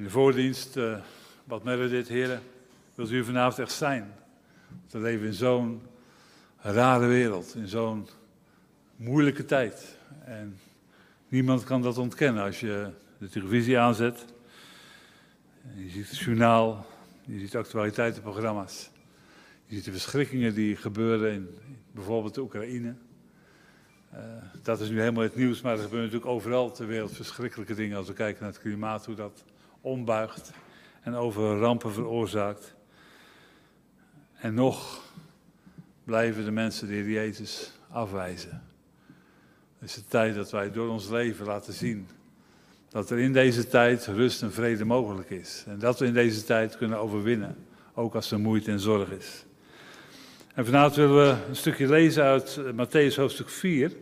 in de voordienst, uh, wat dit, heren, wilt u vanavond echt zijn? We leven in zo'n rare wereld, in zo'n moeilijke tijd. En niemand kan dat ontkennen als je de televisie aanzet. Je ziet het journaal, je ziet actualiteitenprogramma's. Je ziet de verschrikkingen die gebeuren in bijvoorbeeld de Oekraïne. Uh, dat is nu helemaal het nieuws, maar er gebeuren natuurlijk overal ter wereld verschrikkelijke dingen als we kijken naar het klimaat, hoe dat ombuigt en over rampen veroorzaakt. En nog blijven de mensen de Heer Jezus afwijzen. Het is de tijd dat wij door ons leven laten zien dat er in deze tijd rust en vrede mogelijk is. En dat we in deze tijd kunnen overwinnen, ook als er moeite en zorg is. En vanavond willen we een stukje lezen uit eh, Matthäus hoofdstuk 4.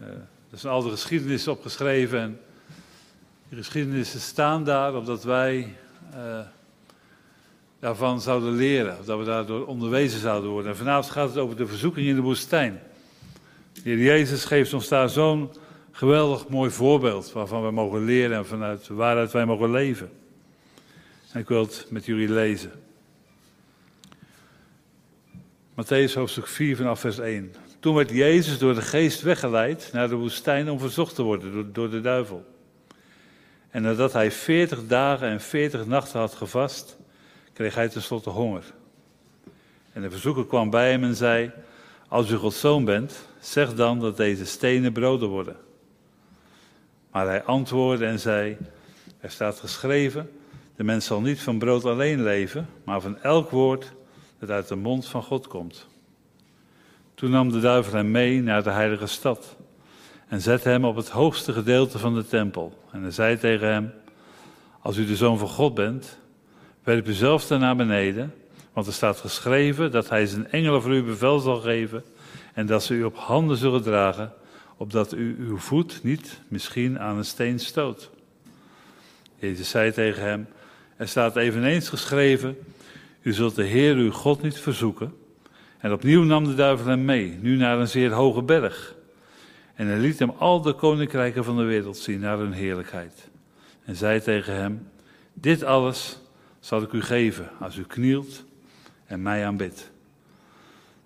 Uh, er is een oude geschiedenis opgeschreven en die geschiedenissen staan daar opdat wij uh, daarvan zouden leren, dat we daardoor onderwezen zouden worden. En vanavond gaat het over de verzoeking in de woestijn. De Heer Jezus geeft ons daar zo'n geweldig mooi voorbeeld waarvan we mogen leren en vanuit waaruit wij mogen leven. En ik wil het met jullie lezen. Matthäus hoofdstuk 4 vanaf vers 1. Toen werd Jezus door de geest weggeleid naar de woestijn om verzocht te worden door de duivel. En nadat hij veertig dagen en veertig nachten had gevast, kreeg hij tenslotte honger. En de verzoeker kwam bij hem en zei, als u Gods zoon bent, zeg dan dat deze stenen broden worden. Maar hij antwoordde en zei, er staat geschreven, de mens zal niet van brood alleen leven, maar van elk woord dat uit de mond van God komt. Toen nam de duivel hem mee naar de heilige stad en zette hem op het hoogste gedeelte van de tempel. En hij zei tegen hem, als u de zoon van God bent, werp u zelf dan naar beneden, want er staat geschreven dat hij zijn engelen voor u bevel zal geven en dat ze u op handen zullen dragen, opdat u uw voet niet misschien aan een steen stoot. Jezus zei tegen hem, er staat eveneens geschreven, u zult de Heer uw God niet verzoeken. En opnieuw nam de duivel hem mee, nu naar een zeer hoge berg. En hij liet hem al de koninkrijken van de wereld zien naar hun heerlijkheid. En zei tegen hem, dit alles zal ik u geven als u knielt en mij aanbidt.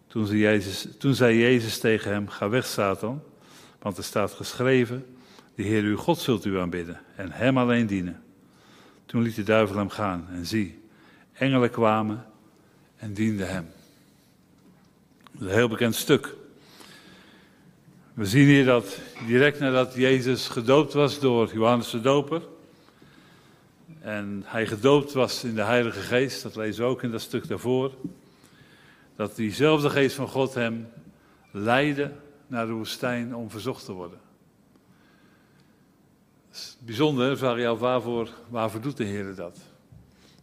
Toen zei, Jezus, toen zei Jezus tegen hem, ga weg Satan, want er staat geschreven, de Heer uw God zult u aanbidden en hem alleen dienen. Toen liet de duivel hem gaan en zie, engelen kwamen en dienden hem. een heel bekend stuk. We zien hier dat direct nadat Jezus gedoopt was door Johannes de Doper. En hij gedoopt was in de Heilige Geest, dat lezen we ook in dat stuk daarvoor. Dat diezelfde Geest van God hem leidde naar de woestijn om verzocht te worden. Is bijzonder, vraag je af waarvoor, waarvoor doet de Heer dat?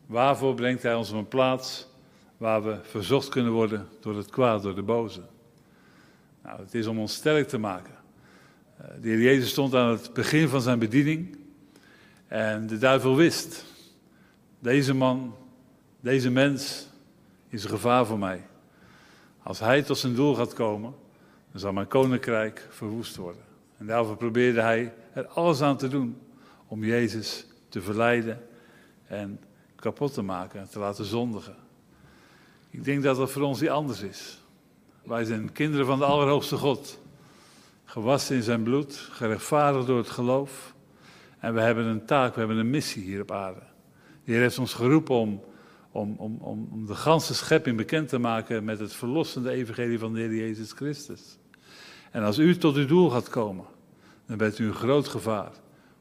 Waarvoor brengt Hij ons op een plaats waar we verzocht kunnen worden door het kwaad, door de boze? Nou, het is om ons sterk te maken. Eh, de Heer Jezus stond aan het begin van zijn bediening en de duivel wist, deze man, deze mens is een gevaar voor mij. Als hij tot zijn doel gaat komen, dan zal mijn koninkrijk verwoest worden. En daarvoor probeerde hij er alles aan te doen om Jezus te verleiden en kapot te maken en te laten zondigen. Ik denk dat dat voor ons niet anders is. Wij zijn kinderen van de Allerhoogste God. Gewassen in zijn bloed, gerechtvaardigd door het geloof. En we hebben een taak, we hebben een missie hier op aarde. De Heer heeft ons geroepen om, om, om, om, de ganse schepping bekend te maken met het verlossende evangelie van de Heer Jezus Christus. En als u tot uw doel gaat komen, dan bent u een groot gevaar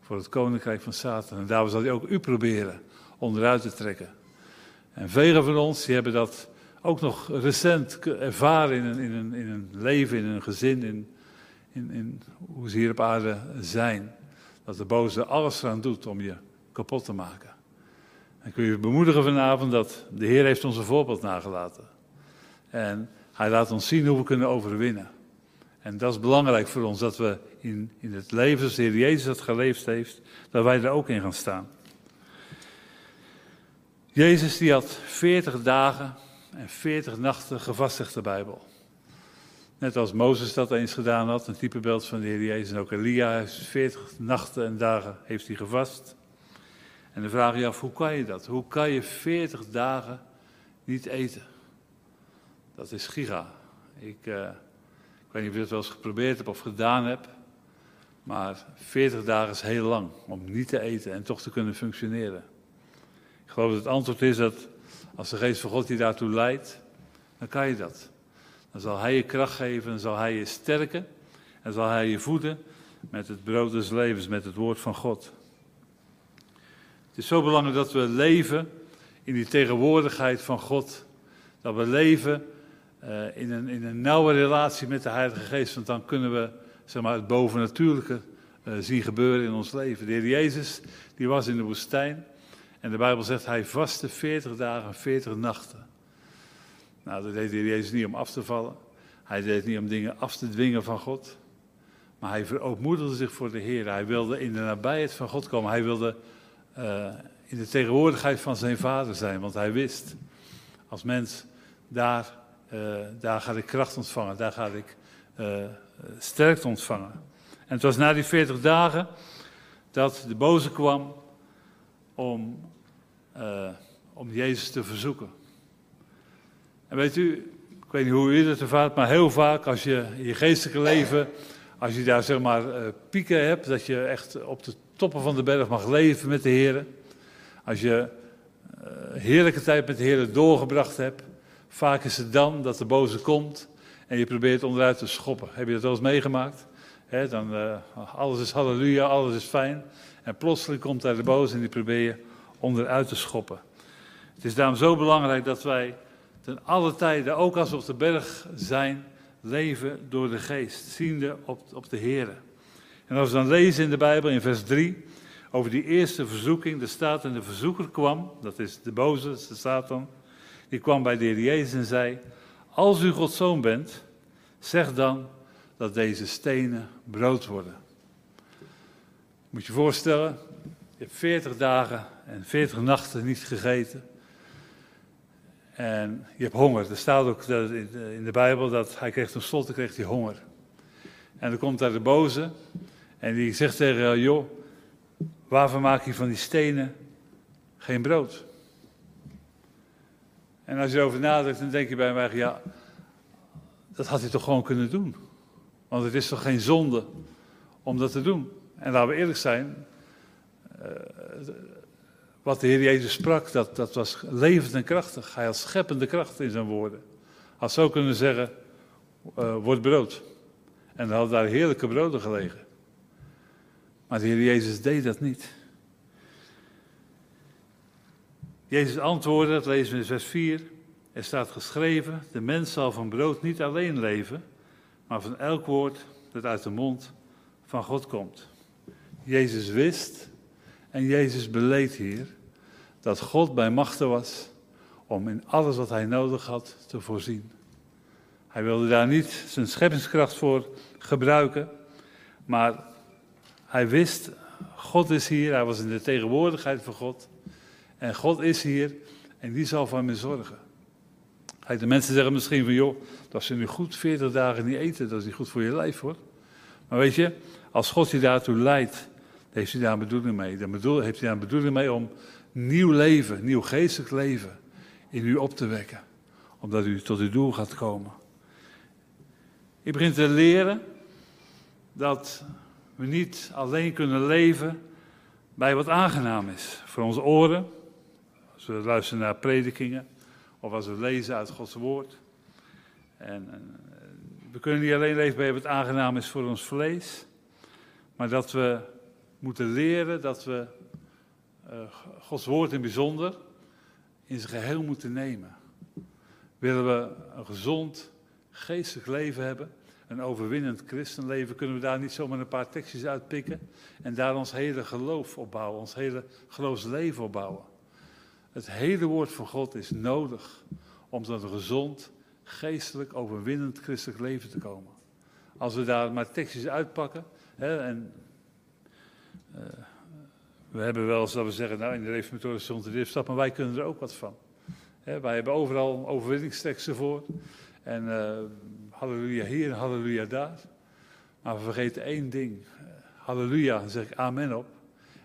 voor het koninkrijk van Satan. En daarom zal hij ook u proberen onderuit te trekken. En velen van ons die hebben dat ook nog recent ervaren in een, in in een leven, in een gezin, in, in, in hoe ze hier op aarde zijn. Dat de boze alles eraan doet om je kapot te maken. En wil je bemoedigen vanavond dat de Heer heeft ons een voorbeeld nagelaten. En hij laat ons zien hoe we kunnen overwinnen. En dat is belangrijk voor ons, dat we in, in het leven zoals de Heer Jezus dat geleefd heeft, dat wij er ook in gaan staan. Jezus die had 40 dagen en 40 nachten gevast, zegt de Bijbel. Net als Mozes dat eens gedaan had, een typebeeld van de Heer Jezus. En ook Elia, 40 nachten en dagen heeft hij gevast. En dan vraag je af, hoe kan je dat? Hoe kan je 40 dagen niet eten? Dat is giga. Ik, uh, ik weet niet of je het wel eens geprobeerd hebt of gedaan hebt. Maar 40 dagen is heel lang om niet te eten en toch te kunnen functioneren. Ik geloof dat het antwoord is dat als de geest van God je daartoe leidt, dan kan je dat. Dan zal Hij je kracht geven, dan zal Hij je sterken en zal Hij je voeden met het brood des levens, met het woord van God. Het is zo belangrijk dat we leven in die tegenwoordigheid van God. Dat we leven uh, in, een, in een nauwe relatie met de Heilige Geest, want dan kunnen we zeg maar, het bovennatuurlijke uh, zien gebeuren in ons leven. De Heer Jezus die was in de woestijn en de Bijbel zegt hij vastte 40 dagen en 40 nachten. Nou, dat deed Jezus niet om af te vallen. Hij deed niet om dingen af te dwingen van God. Maar hij verootmoedigde zich voor de Heer. Hij wilde in de nabijheid van God komen. Hij wilde uh, in de tegenwoordigheid van zijn vader zijn. Want hij wist, als mens, daar, uh, daar ga ik kracht ontvangen. Daar ga ik uh, sterkte ontvangen. En het was na die 40 dagen dat de boze kwam om, om Jezus te verzoeken. En weet u, ik weet niet hoe u dat ervaart, maar heel vaak als je in je geestelijke leven, als je daar zeg maar uh, pieken hebt, dat je echt op de toppen van de berg mag leven met de Heer. Als je uh, heerlijke tijd met de Heer doorgebracht hebt, vaak is het dan dat de boze komt en je probeert onderuit te schoppen. Heb je dat wel eens meegemaakt? Dan, uh, alles is halleluja, alles is fijn. En plotseling komt daar de boze en die probeer je onderuit te schoppen. Het is daarom zo belangrijk dat wij ten alle tijden, ook als we op de berg zijn, leven door de geest, ziende op, op de Heer. En als we dan lezen in de Bijbel in vers 3 over die eerste verzoeking, de staat en de verzoeker kwam, dat is de boze, de Satan, die kwam bij de Heer Jezus en zei, als u Gods zoon bent, zeg dan dat deze stenen brood worden. Moet je voorstellen, je hebt 40 dagen en 40 nachten niet gegeten. En je hebt honger. Er staat ook in de Bijbel dat hij kreeg tenslotte kreeg hij honger. En dan komt daar de boze en die zegt tegen jou, joh, waarvan maak je van die stenen geen brood? En als je erover nadenkt, dan denk je bij mij, ja, dat had hij toch gewoon kunnen doen. Want het is toch geen zonde om dat te doen. En laten we eerlijk zijn, uh, wat de Heer Jezus sprak, dat, dat was levend en krachtig. Hij had scheppende kracht in zijn woorden. Had zo kunnen zeggen, uh, word brood. En dan hadden daar heerlijke broden gelegen. Maar de Heer Jezus deed dat niet. Jezus antwoordde, dat lezen we in vers 4. Er staat geschreven, de mens zal van brood niet alleen leven, maar van elk woord dat uit de mond van God komt. Jezus wist en Jezus beleed hier dat God bij machten was om in alles wat hij nodig had te voorzien. Hij wilde daar niet zijn scheppingskracht voor gebruiken, maar hij wist, God is hier, hij was in de tegenwoordigheid van God. En God is hier en die zal voor me zorgen. De mensen zeggen misschien van, joh, dat ze nu goed 40 dagen niet eten, dat is niet goed voor je lijf hoor. Maar weet je, als God je daartoe leidt, heeft hij daar een bedoeling mee. Dan heeft hij daar een bedoeling mee om nieuw leven, nieuw geestelijk leven in u op te wekken. Omdat u tot uw doel gaat komen. Ik begin te leren dat we niet alleen kunnen leven bij wat aangenaam is voor onze oren. Als we luisteren naar predikingen of als we lezen uit Gods woord. En, en we kunnen niet alleen leven bij wat aangenaam is voor ons vlees, maar dat we moeten leren dat we uh, Gods woord in bijzonder in zijn geheel moeten nemen. Willen we een gezond geestelijk leven hebben, een overwinnend christenleven, kunnen we daar niet zomaar een paar tekstjes uitpikken en daar ons hele geloof op bouwen, ons hele geloofsleven op bouwen. Het hele woord van God is nodig om tot een gezond, geestelijk, overwinnend christelijk leven te komen. Als we daar maar tekstjes uitpakken hè, en uh, we hebben wel eens dat we zeggen, nou in de reformatorische stond de stap, maar wij kunnen er ook wat van. wij hebben overal overwinningsteksten voor. En uh, halleluja hier en halleluja daar. Maar we vergeten één ding. Halleluja, dan zeg ik amen op.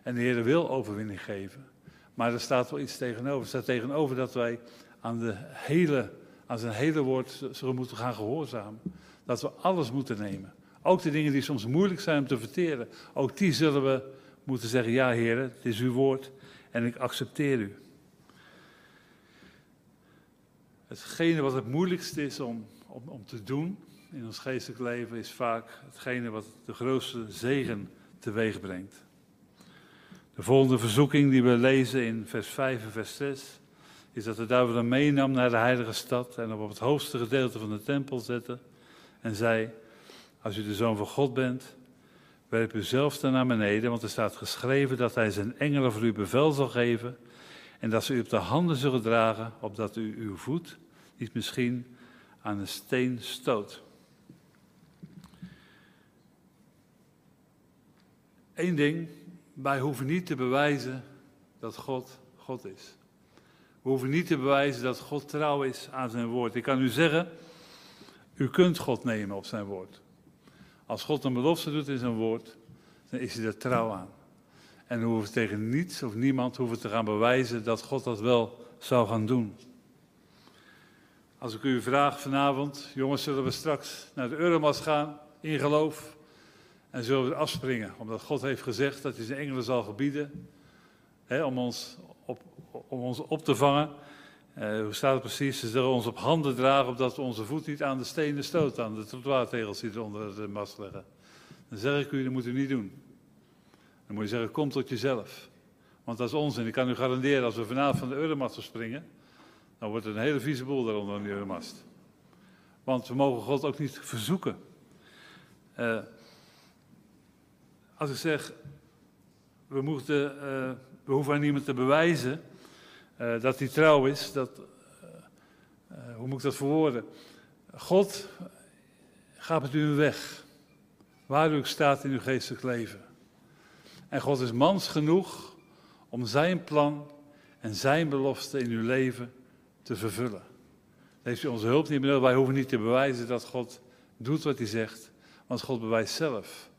En de Heer wil overwinning geven. Maar er staat wel iets tegenover. Er staat tegenover dat wij aan, de hele, aan zijn hele woord zullen moeten gaan gehoorzamen. Dat we alles moeten nemen. Ook de dingen die soms moeilijk zijn om te verteren. Ook die zullen we moeten zeggen, ja Heer, het is uw woord en ik accepteer u. Hetgene wat het moeilijkste is om, om, om te doen in ons geestelijk leven, is vaak hetgene wat de grootste zegen teweeg brengt. De volgende verzoeking die we lezen in vers 5 en vers 6 is dat de duivel hem meenam naar de heilige stad en hem op het hoogste gedeelte van de tempel zette en zei, als u de zoon van God bent, werp u zelf dan naar beneden, want er staat geschreven dat hij zijn engelen voor u bevel zal geven en dat ze u op de handen zullen dragen, opdat u uw voet niet misschien aan een steen stoot. Eén ding, wij hoeven niet te bewijzen dat God God is. We hoeven niet te bewijzen dat God trouw is aan zijn woord. Ik kan u zeggen, u kunt God nemen op zijn woord. Als God een belofte doet in zijn woord, dan is hij er trouw aan. En we hoeven tegen niets of niemand hoeven te gaan bewijzen dat God dat wel zou gaan doen. Als ik u vraag vanavond, jongens, zullen we straks naar de Euromast gaan in geloof? En zullen we afspringen, omdat God heeft gezegd dat hij zijn engelen zal gebieden hè, om, ons op, om ons op te vangen. Uh, hoe staat het precies? Ze zullen ons op handen dragen, opdat we onze voet niet aan de stenen stoten, aan de trottoirtegels die onder de mast leggen. Dan zeg ik u, dat moet u niet doen. Dan moet je zeggen, kom tot jezelf. Want dat is onzin. Ik kan u garanderen, als we vanavond van de Euromast springen, dan wordt het een hele vieze boel daaronder de Euromast. Want we mogen God ook niet verzoeken. Uh, als ik zeg, uh, we hoeven aan niemand te bewijzen uh, dat hij trouw is, dat, hoe moet ik dat verwoorden? God gaat met u weg, waar u staat in uw geestelijk leven. En God is mans genoeg om zijn plan en zijn belofte in uw leven te vervullen. heeft u onze hulp niet meer nodig. Wij hoeven niet te bewijzen dat God doet wat hij zegt. Want God bewijst zelf.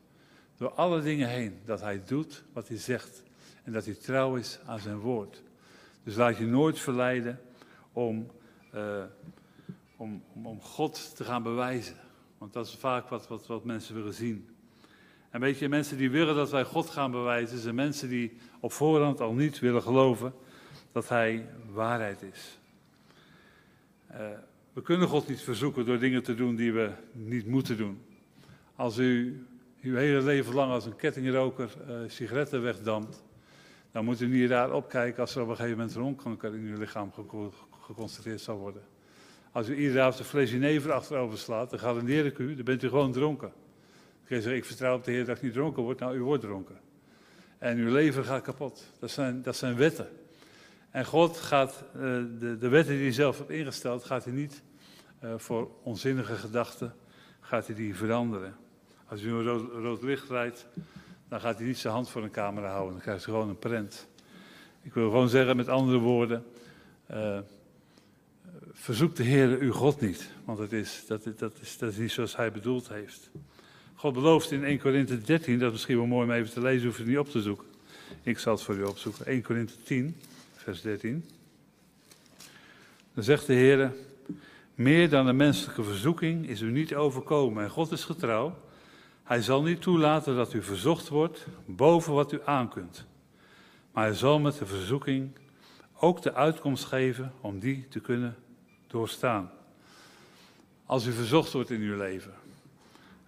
Door alle dingen heen. Dat hij doet wat hij zegt. En dat hij trouw is aan zijn woord. Dus laat je nooit verleiden om, uh, om, om, God te gaan bewijzen. Want dat is vaak wat, wat, wat mensen willen zien. En weet je, mensen die willen dat wij God gaan bewijzen, zijn mensen die op voorhand al niet willen geloven dat Hij waarheid is. Uh, we kunnen God niet verzoeken door dingen te doen die we niet moeten doen. Als u uw hele leven lang als een kettingroker uh, sigaretten wegdampt, dan moet u niet raar opkijken als er op een gegeven moment longkanker in uw lichaam geconstateerd zal worden. Als u iedere avond een fles jenever achterover slaat, dan garandeer ik u, dan bent u gewoon dronken. Dan kun je zeggen, ik vertrouw op de Heer dat ik niet dronken word. Nou, u wordt dronken. En uw leven gaat kapot. Dat zijn, dat zijn wetten. En God gaat uh, de, de wetten die hij zelf heeft ingesteld, gaat hij niet uh, voor onzinnige gedachten, gaat hij die veranderen. Als u een rood, licht rijdt, dan gaat hij niet zijn hand voor een camera houden, dan krijgt hij gewoon een prent. Ik wil gewoon zeggen met andere woorden, uh, verzoek de Heer uw God niet, want dat is, dat, dat, is, dat is niet zoals hij bedoeld heeft. God belooft in 1 Korinthe 13, dat is misschien wel mooi om even te lezen, hoef je het niet op te zoeken. Ik zal het voor u opzoeken. 1 Korinthe 10, vers 13. Dan zegt de Heer, meer dan een menselijke verzoeking is u niet overkomen en God is getrouw. Hij zal niet toelaten dat u verzocht wordt boven wat u aankunt. Maar hij zal met de verzoeking ook de uitkomst geven om die te kunnen doorstaan. Als u verzocht wordt in uw leven.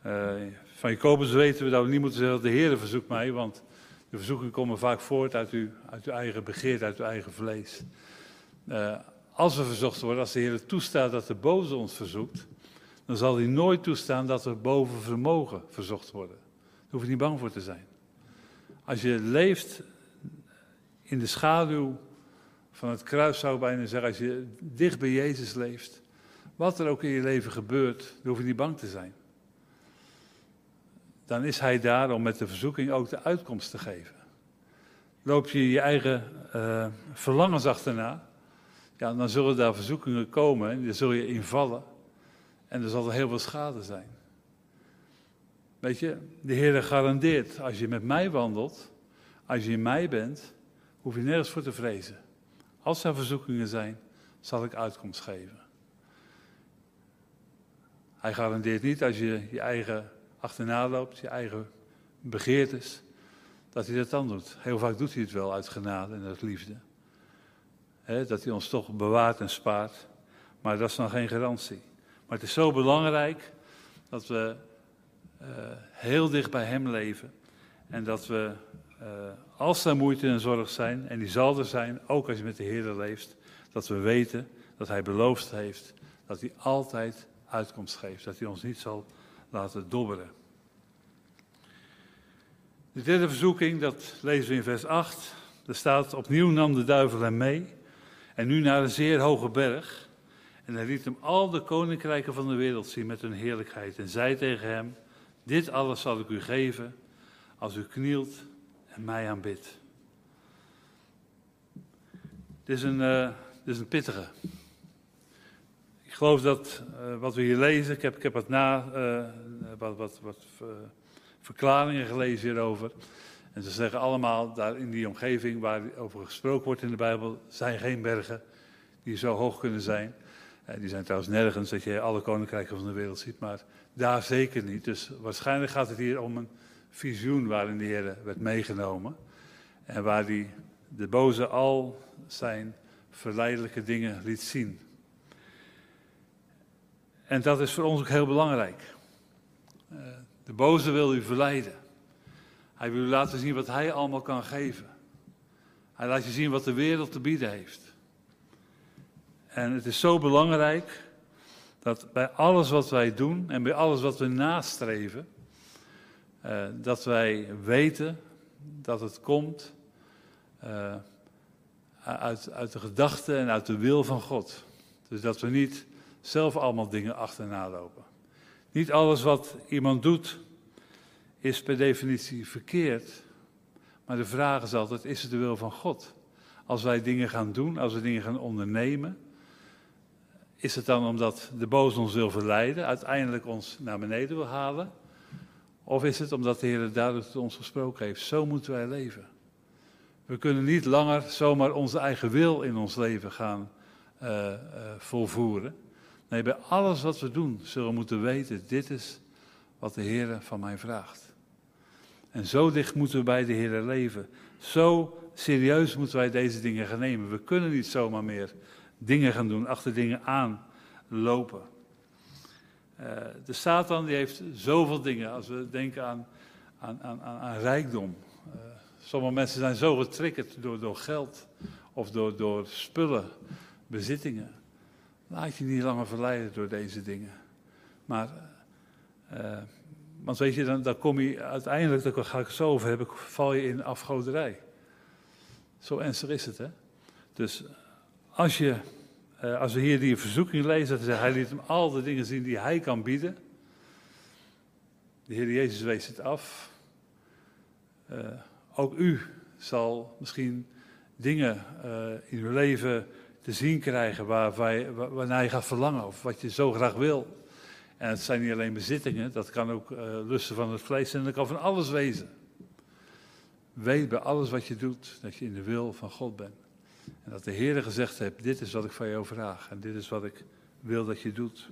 Uh, van Jacobus weten we dat we niet moeten zeggen, de Heer verzoekt mij, want de verzoekingen komen vaak voort uit, u, uit uw eigen begeerte, uit uw eigen vlees. Uh, als we verzocht worden, als de Heer toestaat dat de boze ons verzoekt, dan zal hij nooit toestaan dat we boven vermogen verzocht worden. Daar hoef je niet bang voor te zijn. Als je leeft in de schaduw van het kruis, zou ik bijna zeggen, als je dicht bij Jezus leeft, wat er ook in je leven gebeurt, dan hoef je niet bang te zijn. Dan is hij daar om met de verzoeking ook de uitkomst te geven. Loop je je eigen uh, verlangens achterna, ja, dan zullen daar verzoekingen komen en daar zul je invallen. En er zal er heel veel schade zijn. Weet je, de Heer garandeert, als je met mij wandelt, als je in mij bent, Hoef je nergens voor te vrezen. Als er verzoekingen zijn, zal ik uitkomst geven. Hij garandeert niet als je je eigen achterna loopt, je eigen begeertes, dat hij dat dan doet. Heel vaak doet hij het wel uit genade en uit liefde. dat hij ons toch bewaart en spaart. Maar dat is dan geen garantie. Maar het is zo belangrijk dat we uh, heel dicht bij Hem leven. En dat we, uh, als er moeite en zorg zijn, en die zal er zijn, ook als je met de Heer leeft, dat we weten dat Hij beloofd heeft dat Hij altijd uitkomst geeft. Dat Hij ons niet zal laten dobberen. De derde verzoeking, dat lezen we in vers 8. Er staat, opnieuw nam de duivel hem mee en nu naar een zeer hoge berg. En hij liet hem al de koninkrijken van de wereld zien met hun heerlijkheid. En zei tegen hem, dit alles zal ik u geven als u knielt en mij aanbidt. Dit is een, uh, dit is een pittige. Ik geloof dat uh, wat we hier lezen, ik heb, ik heb wat na, uh, wat, wat, wat verklaringen gelezen hierover. En ze zeggen allemaal, daar in die omgeving waar over gesproken wordt in de Bijbel, zijn geen bergen die zo hoog kunnen zijn. Eh, die zijn trouwens nergens dat je alle koninkrijken van de wereld ziet, maar daar zeker niet. Dus waarschijnlijk gaat het hier om een visioen waarin de Heer werd meegenomen. En waar hij de boze al zijn verleidelijke dingen liet zien. En dat is voor ons ook heel belangrijk. Uh, de boze wil u verleiden. Hij wil u laten zien wat hij allemaal kan geven. Hij laat je zien wat de wereld te bieden heeft. En het is zo belangrijk dat bij alles wat wij doen en bij alles wat we nastreven, uh, dat wij weten dat het komt uh, uit, uit de gedachte en uit de wil van God. Dus dat we niet zelf allemaal dingen achterna lopen. Niet alles wat iemand doet is per definitie verkeerd. Maar de vraag is altijd, is het de wil van God? Als wij dingen gaan doen, als we dingen gaan ondernemen, is het dan omdat de boze ons wil verleiden, uiteindelijk ons naar beneden wil halen? Of is het omdat de Heer duidelijk tot ons gesproken heeft? Zo moeten wij leven. We kunnen niet langer zomaar onze eigen wil in ons leven gaan uh, volvoeren. Nee, bij alles wat we doen zullen we moeten weten, dit is wat de Heer van mij vraagt. En zo dicht moeten we bij de Heer leven. Zo serieus moeten wij deze dingen gaan nemen. We kunnen niet zomaar meer dingen gaan doen, achter dingen aan lopen. Uh, de Satan die heeft zoveel dingen. Als we denken aan, aan, aan, aan rijkdom. Uh, sommige mensen zijn zo getriggerd door, door geld of door, door spullen, bezittingen. Laat je niet langer verleiden door deze dingen. Maar, uh, want weet je, dan, dan kom je uiteindelijk, daar ga ik het zo over hebben, val je in afgoderij. Zo ernstig is het, hè? Dus als, je, uh, als we hier die verzoeking lezen, dat hij liet hem al de dingen zien die hij kan bieden. De Heer Jezus wees het af. Uh, ook u zal misschien dingen in uw leven te zien krijgen waar, waar, waarnaar je gaat verlangen of wat je zo graag wil. En het zijn niet alleen bezittingen, dat kan ook uh, lusten van het vlees en dat kan van alles wezen. Weet bij alles wat je doet dat je in de wil van God bent. Dat de Heer gezegd heeft, dit is wat ik van jou vraag en dit is wat ik wil dat je doet.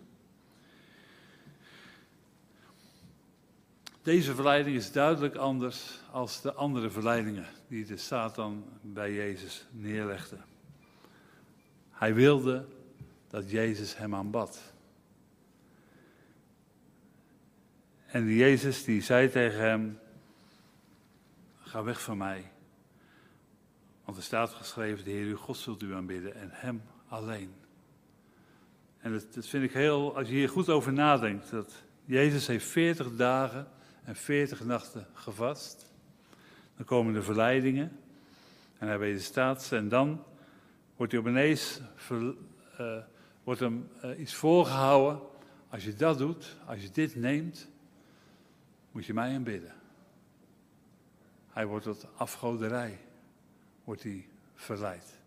Deze verleiding is duidelijk anders als de andere verleidingen die de Satan bij Jezus neerlegde. Hij wilde dat Jezus hem aanbad. En Jezus die zei tegen hem, ga weg van mij. Want er staat geschreven, de Heer uw God zult u aanbidden en hem alleen. En dat, dat vind ik heel, als je hier goed over nadenkt, dat Jezus heeft 40 dagen en 40 nachten gevast. Dan komen de verleidingen en hij weet de staat en dan wordt hij opeens ver, uh, wordt hem uh, iets voorgehouden. Als je dat doet, als je dit neemt, moet je mij aanbidden. Hij wordt tot afgoderij, wordt hij verleid.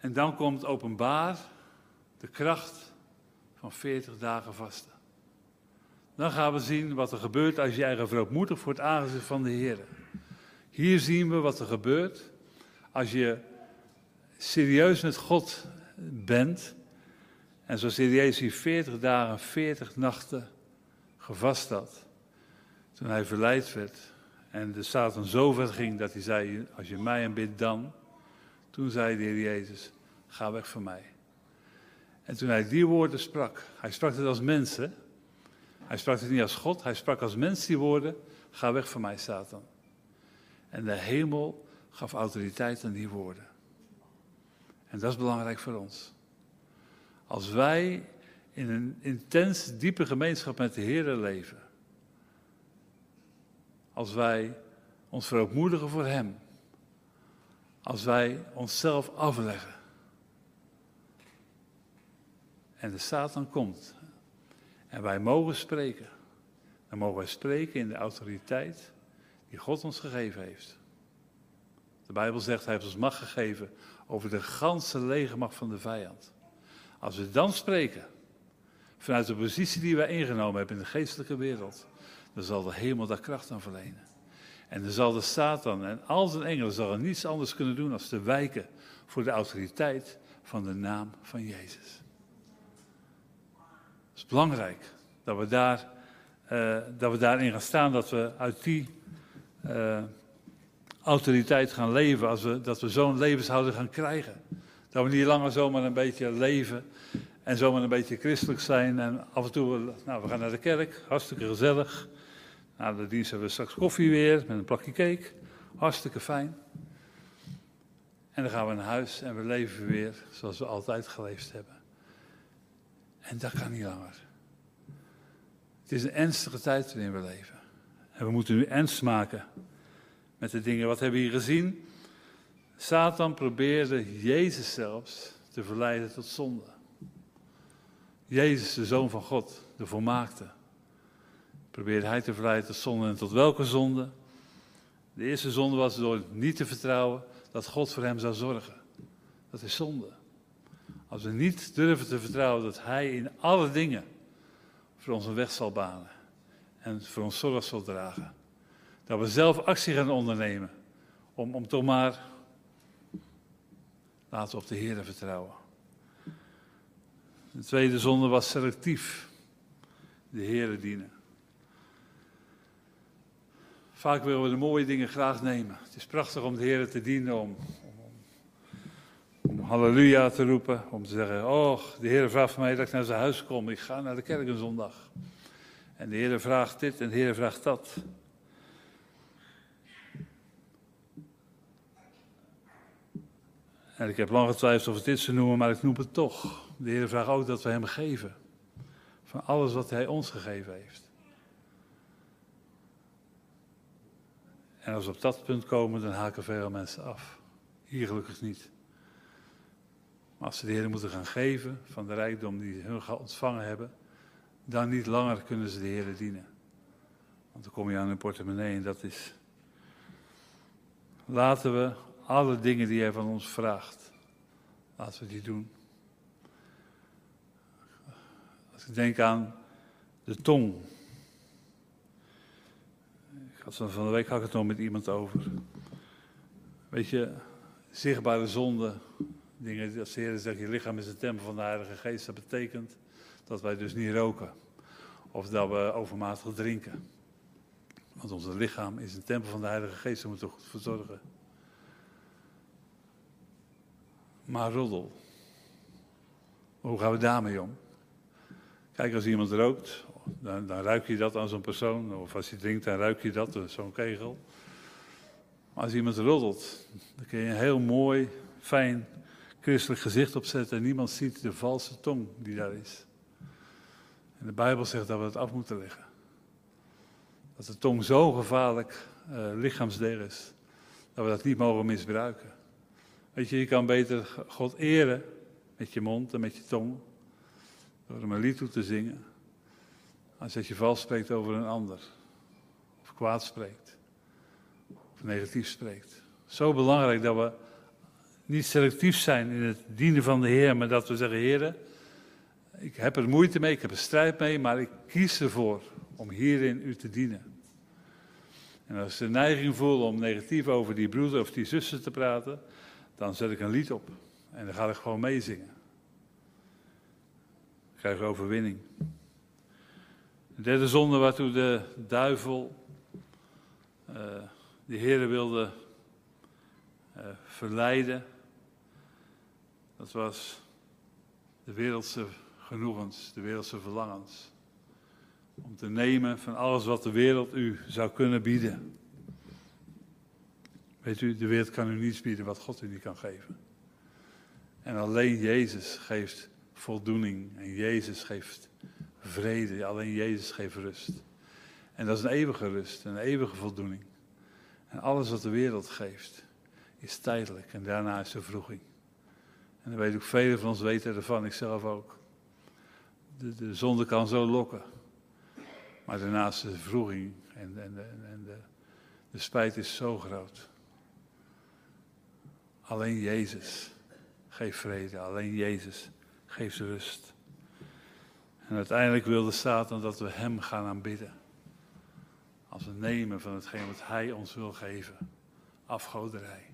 En dan komt openbaar de kracht van 40 dagen vasten. dan gaan we zien wat er gebeurt als eigen verootmoedigt voor het aangezicht van de Heer. Hier zien we wat er gebeurt als je serieus met God bent. En zo serieus hij 40 dagen, 40 nachten gevast had. Toen hij verleid werd. En de Satan zo ver ging dat hij zei, als je mij aanbidt dan. Toen zei de Heer Jezus, ga weg van mij. En toen hij die woorden sprak, hij sprak het als mensen. Hij sprak het niet als God, hij sprak als mens die woorden, ga weg van mij Satan. En de hemel gaf autoriteit aan die woorden. En dat is belangrijk voor ons. Als wij in een intens, diepe gemeenschap met de Heer leven. Als wij ons verootmoedigen voor Hem. Als wij onszelf afleggen. En de Satan komt. En wij mogen spreken. Dan mogen wij spreken in de autoriteit die God ons gegeven heeft. De Bijbel zegt, hij heeft ons macht gegeven over de ganse legermacht van de vijand. Als we dan spreken, vanuit de positie die wij ingenomen hebben in de geestelijke wereld, dan zal de hemel daar kracht aan verlenen. En dan zal de Satan en al zijn engelen zal niets anders kunnen doen dan te wijken voor de autoriteit van de naam van Jezus. Het is belangrijk dat we, daar, uh, dat we daarin gaan staan, dat we uit die uh, autoriteit gaan leven, als we, dat we zo'n levenshouding gaan krijgen. Dat we niet langer zomaar een beetje leven en zomaar een beetje christelijk zijn. En af en toe, nou, we gaan naar de kerk, hartstikke gezellig. Na de dienst hebben we straks koffie weer met een plakje cake. Hartstikke fijn. En dan gaan we naar huis en we leven weer zoals we altijd geleefd hebben. En dat kan niet langer. Het is een ernstige tijd waarin we leven. En we moeten nu ernst maken met de dingen. Wat hebben we hier gezien? Satan probeerde Jezus zelfs te verleiden tot zonde. Jezus, de Zoon van God, de volmaakte, probeerde hij te verleiden tot zonde. En tot welke zonde? De eerste zonde was door niet te vertrouwen dat God voor hem zou zorgen. Dat is zonde. Als we niet durven te vertrouwen dat Hij in alle dingen voor ons een weg zal banen en voor ons zorg zal dragen. Dat we zelf actie gaan ondernemen om, om toch maar, laten we op de Heer vertrouwen. De tweede zonde was selectief, de Heer dienen. Vaak willen we de mooie dingen graag nemen. Het is prachtig om de Heer te dienen, om, om, om halleluja te roepen, om te zeggen, oh, de Heer vraagt van mij dat ik naar zijn huis kom, ik ga naar de kerk een zondag. En de Heer vraagt dit en de Heer vraagt dat. En ik heb lang getwijfeld of ik dit zou noemen, maar ik noem het toch. De Heer vraagt ook dat we Hem geven. Van alles wat Hij ons gegeven heeft. En als we op dat punt komen, dan haken veel mensen af. Hier gelukkig niet. Maar als ze de Heer moeten gaan geven van de rijkdom die hun ontvangen hebben, dan niet langer kunnen ze de Heer dienen. Want dan kom je aan hun portemonnee en dat is. Laten we alle dingen die Hij van ons vraagt, laten we die doen. Als ik denk aan de tong. Ik had van de week had ik het nog met iemand over. Weet je, zichtbare zonde, dingen als de Heer zegt, je lichaam is een tempel van de Heilige Geest, dat betekent dat wij dus niet roken. Of dat we overmatig drinken. Want ons lichaam is een tempel van de Heilige Geest, daar moeten we goed voor zorgen. Maar roddel. Hoe gaan we daarmee om? Kijk, als iemand rookt, dan, dan ruik je dat aan zo'n persoon. Of als hij drinkt, dan ruik je dat, zo'n kegel. Maar als iemand roddelt, dan kun je een heel mooi, fijn, christelijk gezicht opzetten. En niemand ziet de valse tong die daar is. En de Bijbel zegt dat we het af moeten leggen. Dat de tong zo gevaarlijk uh, lichaamsdeel is, dat we dat niet mogen misbruiken. Weet je, je kan beter God eren met je mond en met je tong, door hem een lied toe te zingen, als dat je vals spreekt over een ander, of kwaad spreekt, of negatief spreekt. Zo belangrijk dat we niet selectief zijn in het dienen van de Heer, maar dat we zeggen, Heer, ik heb er moeite mee, ik heb er strijd mee, maar ik kies ervoor om hierin u te dienen. En als ik de neiging voel om negatief over die broeder of die zussen te praten, dan zet ik een lied op. En dan ga ik gewoon meezingen. Ik krijg overwinning. De derde zonde waartoe de duivel uh, de Heer wilde uh, verleiden, dat was de wereldse genoegens, de wereldse verlangens. Om te nemen van alles wat de wereld u zou kunnen bieden. Weet u, de wereld kan u niets bieden wat God u niet kan geven. En alleen Jezus geeft voldoening. En Jezus geeft vrede. Alleen Jezus geeft rust. En dat is een eeuwige rust, een eeuwige voldoening. En alles wat de wereld geeft, is tijdelijk. En daarna is de vroeging. En dan weet ik, velen van ons weten ervan, ik zelf ook. De, de zonde kan zo lokken. Maar daarnaast de vroeging en, en, en de, de spijt is zo groot. Alleen Jezus geeft vrede, alleen Jezus geeft rust. En uiteindelijk wilde Satan dat we Hem gaan aanbidden. Als we nemen van hetgeen wat Hij ons wil geven. Afgoderij.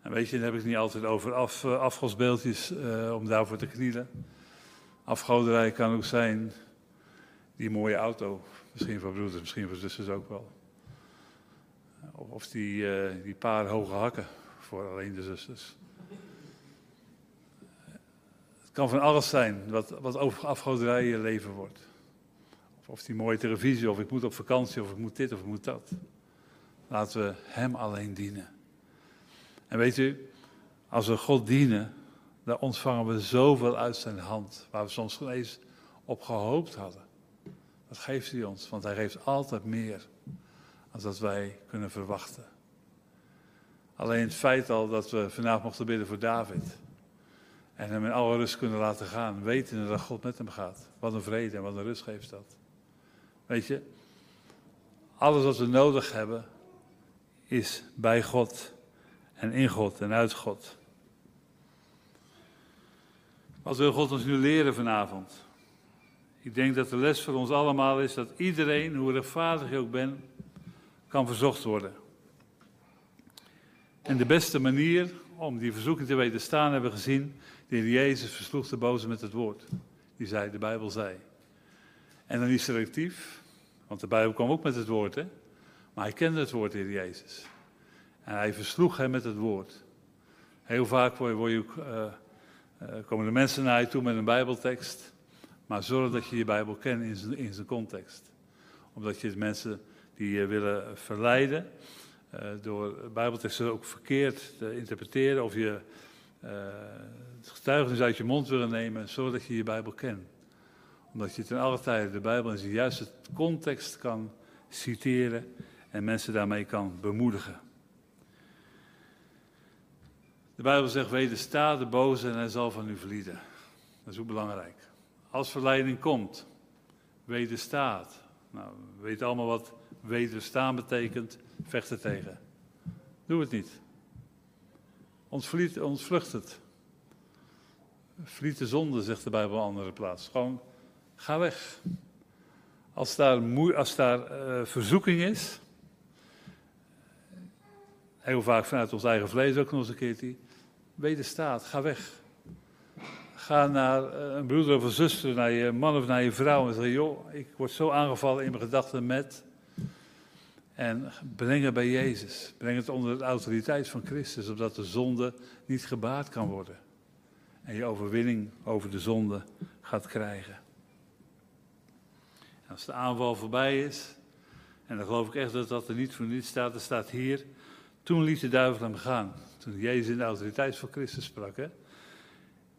En weet je, dan heb ik het niet altijd over af, uh, afgodsbeeldjes uh, om daarvoor te knielen. Afgoderij kan ook zijn die mooie auto. Misschien voor broeders, misschien voor zusters ook wel. Of die, uh, die paar hoge hakken voor alleen de zusters. Kan van alles zijn wat, wat over afgoderij je leven wordt. Of, of die mooie televisie, of ik moet op vakantie, of ik moet dit, of ik moet dat. Laten we Hem alleen dienen. En weet u, als we God dienen, dan ontvangen we zoveel uit zijn hand, waar we soms geen eens op gehoopt hadden. Dat geeft hij ons, want hij geeft altijd meer dan dat wij kunnen verwachten. Alleen het feit al dat we vanavond mochten bidden voor David. En hem in alle rust kunnen laten gaan, weten dat God met hem gaat. Wat een vrede en wat een rust geeft dat. Weet je, alles wat we nodig hebben is bij God en in God en uit God. Wat wil God ons nu leren vanavond? Ik denk dat de les voor ons allemaal is dat iedereen, hoe rechtvaardig je ook bent, kan verzocht worden. En de beste manier om die verzoeking te weten staan hebben we gezien, de heer Jezus versloeg de boze met het woord. Die zei, de Bijbel zei. En dan niet selectief, want de Bijbel kwam ook met het woord, hè. Maar hij kende het woord, de heer Jezus. En hij versloeg hem met het woord. Heel vaak word je, uh, uh, komen de mensen naar je toe met een Bijbeltekst. Maar zorg dat je je Bijbel kent in zijn, in zijn context. Omdat je mensen die je willen verleiden, uh, door Bijbelteksten ook verkeerd te interpreteren. Of je getuigenis uit je mond willen nemen. Zorg dat je je Bijbel kent. Omdat je ten alle tijde de Bijbel in zijn juiste context kan citeren. En mensen daarmee kan bemoedigen. De Bijbel zegt, wedersta de boze en hij zal van u vlieden. Dat is ook belangrijk. Als verleiding komt, wederstaat. Nou, we weten allemaal wat wederstaan betekent, vechten tegen. Doe het niet. Ontvlucht het. Vliet de zonde, zegt de Bijbel op een andere plaats. Gewoon, ga weg. Als daar, moe, als daar uh, verzoeking is, heel vaak vanuit ons eigen vlees ook nog eens een keertje, wederstaat, ga weg. Ga naar eh, een broeder of een zuster, naar je man of naar je vrouw en zeg: Joh, ik word zo aangevallen in mijn gedachten met. En breng het bij Jezus. Breng het onder de autoriteit van Christus, opdat de zonde niet gebaard kan worden. En je overwinning over de zonde gaat krijgen. En als de aanval voorbij is, en dan geloof ik echt dat dat er niet voor niets staat, er staat hier. Toen liet de duivel hem gaan. Toen Jezus in de autoriteit van Christus sprak. Hè?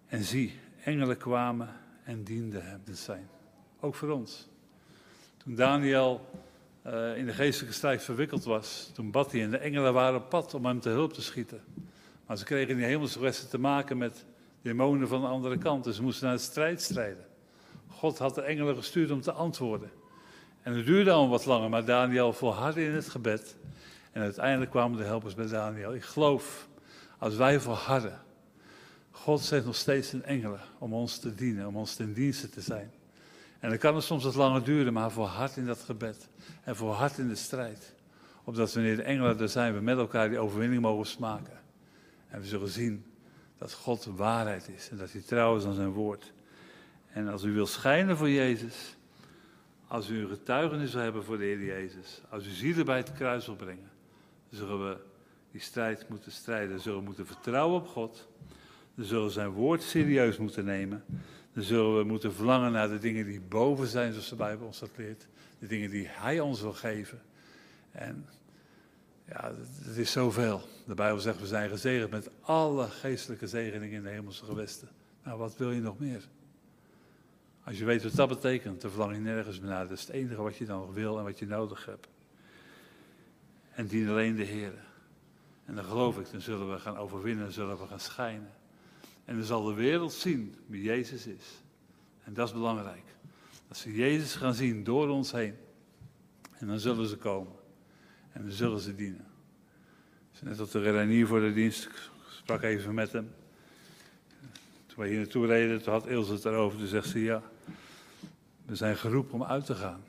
En zie, engelen kwamen en dienden hem te zijn. Ook voor ons. Toen Daniel uh, in de geestelijke strijd verwikkeld was, toen bad hij en de engelen waren op pad om hem te hulp te schieten. Maar ze kregen in die hemelse te maken met demonen van de andere kant, dus ze moesten naar de strijd strijden. God had de engelen gestuurd om te antwoorden. En het duurde al wat langer, maar Daniel volhardde in het gebed. En uiteindelijk kwamen de helpers bij Daniel. Ik geloof, als wij volharden, God zet nog steeds een engelen om ons te dienen, om ons ten dienste te zijn. En dan kan het soms wat langer duren, maar voor hard in dat gebed. En voor hard in de strijd. Opdat wanneer de engelen er zijn, we met elkaar die overwinning mogen smaken. En we zullen zien dat God waarheid is en dat hij trouw is aan zijn woord. En als u wil schijnen voor Jezus, als u een getuigenis wil hebben voor de Heer Jezus, als u zielen bij het kruis wil brengen, zullen we die strijd moeten strijden. Zullen we moeten vertrouwen op God. Dan zullen we zijn woord serieus moeten nemen. Dan zullen we moeten verlangen naar de dingen die boven zijn, zoals de Bijbel ons dat leert. De dingen die Hij ons wil geven. En ja, het is zoveel. De Bijbel zegt, we zijn gezegend met alle geestelijke zegeningen in de hemelse gewesten. Nou, wat wil je nog meer? Als je weet wat dat betekent, dan verlang je nergens meer naar. Dat is het enige wat je dan nog wil en wat je nodig hebt. En dien alleen de Heer. En dan geloof ik, dan zullen we gaan overwinnen, zullen we gaan schijnen. En dan zal de wereld zien wie Jezus is. En dat is belangrijk. Dat ze Jezus gaan zien door ons heen. En dan zullen ze komen. En dan zullen ze dienen. Net op de Renier voor de dienst, sprak even met hem. Toen wij hier naartoe reden, toen had Ilse het erover. Toen zegt ze, ja, we zijn geroepen om uit te gaan.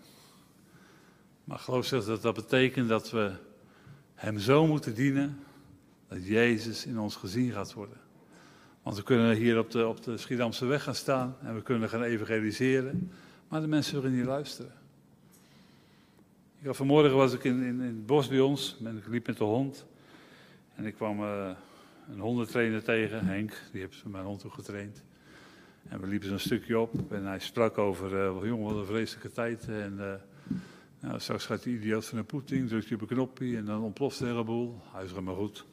Maar geloof zegt dat dat betekent dat we hem zo moeten dienen, dat Jezus in ons gezien gaat worden. Want we kunnen hier op de, op de Schiedamse weg gaan staan en we kunnen gaan evangeliseren, maar de mensen willen niet luisteren. Vanmorgen was ik in, in, in, het bos bij ons, en ik liep met de hond. En ik kwam uh, een hondentrainer tegen, Henk, die heeft mijn hond ook getraind. En we liepen zo'n stukje op en hij sprak over, uh, jongen, wat een vreselijke tijd. En uh, nou, straks gaat die idioot van een Poetin, drukt hij op een knopje en dan ontploft de hele boel. Hij zegt maar goed.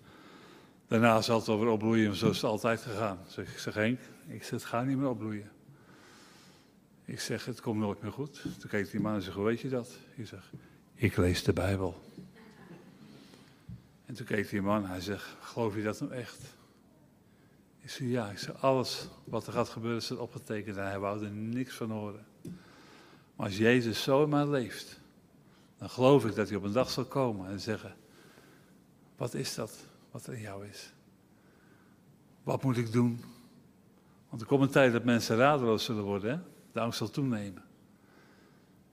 Daarna zal het weer opbloeien, zo is het altijd gegaan. Zeg, ik zeg Henk, ik zeg, het gaat niet meer opbloeien. Ik zeg, het komt nooit meer goed. Toen keek die man en zei, hoe weet je dat? Ik zeg, ik lees de Bijbel. En toen keek die man, hij zegt, geloof je dat nou echt? Ik zeg, ja, ik zeg, alles wat er gaat gebeuren staat opgetekend en hij wou er niks van horen. Maar als Jezus zo in mij leeft, dan geloof ik dat hij op een dag zal komen en zeggen, wat is dat wat er in jou is? Wat moet ik doen? Want er komt een tijd dat mensen radeloos zullen worden, hè? de angst zal toenemen.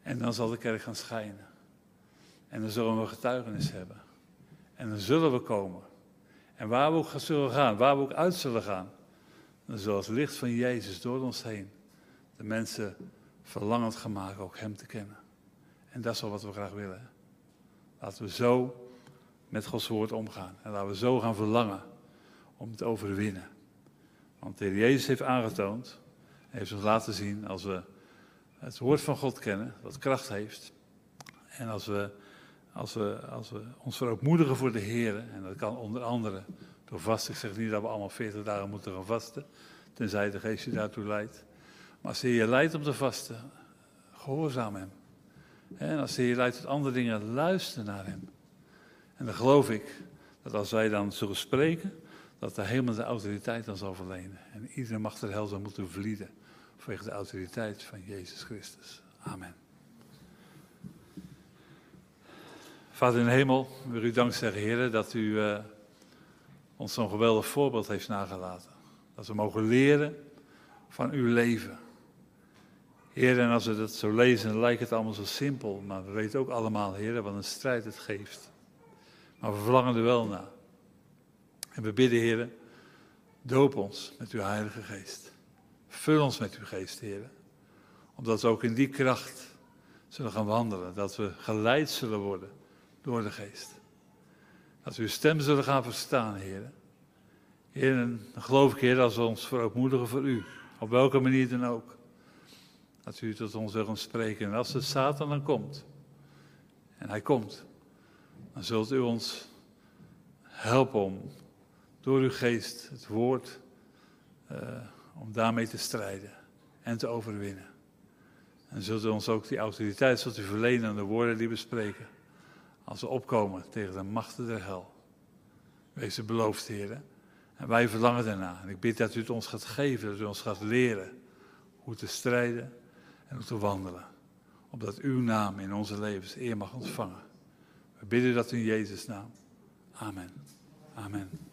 En dan zal de kerk gaan schijnen. En dan zullen we getuigenis hebben. En dan zullen we komen. En waar we ook zullen gaan, waar we ook uit zullen gaan, dan zal het licht van Jezus door ons heen de mensen verlangend gaan maken ook Hem te kennen. En dat is wel wat we graag willen. Laten we zo met Gods woord omgaan. En laten we zo gaan verlangen om te overwinnen. Want de Heer Jezus heeft aangetoond, heeft ons laten zien, als we het woord van God kennen, dat kracht heeft. En als we, als we, als we ons verootmoedigen voor de Heer, en dat kan onder andere door vasten. Ik zeg niet dat we allemaal 40 dagen moeten gaan vasten, tenzij de geest je daartoe leidt. Maar als de Heer leidt om te vasten, gehoorzaam Hem. En als de Heer leidt tot andere dingen, luister naar Hem. En dan geloof ik dat als wij dan zullen spreken, dat de hemel de autoriteit dan zal verlenen. En iedere macht der hel moeten vlieden vanwege de autoriteit van Jezus Christus. Amen. Vader in de hemel, we u dank zeggen, Heer, dat u uh, ons zo'n geweldig voorbeeld heeft nagelaten. Dat we mogen leren van uw leven. Heer, en als we dat zo lezen, lijkt het allemaal zo simpel. Maar we weten ook allemaal, Heer, wat een strijd het geeft. Maar we verlangen er wel naar. En we bidden, Heer, doop ons met uw Heilige Geest. Vul ons met uw Geest, Heer. Omdat we ook in die kracht zullen gaan wandelen. Dat we geleid zullen worden door de Geest. Dat we uw stem zullen gaan verstaan, Heer. Heer, dan geloof ik, Heer, als we ons verootmoedigen voor u. Op welke manier dan ook. Dat u tot ons wil spreken. En als de Satan dan komt, en hij komt, dan zult u ons helpen om door uw geest het woord, uh, om daarmee te strijden en te overwinnen. En zult u ons ook die autoriteit zult u verlenen aan de woorden die we spreken. Als we opkomen tegen de machten der hel. Wees het beloofd, heren. En wij verlangen daarna. En ik bid dat u het ons gaat geven, dat u ons gaat leren hoe te strijden en hoe te wandelen. Opdat uw naam in onze levens eer mag ontvangen. We bidden dat in Jezus' naam. Amen. Amen.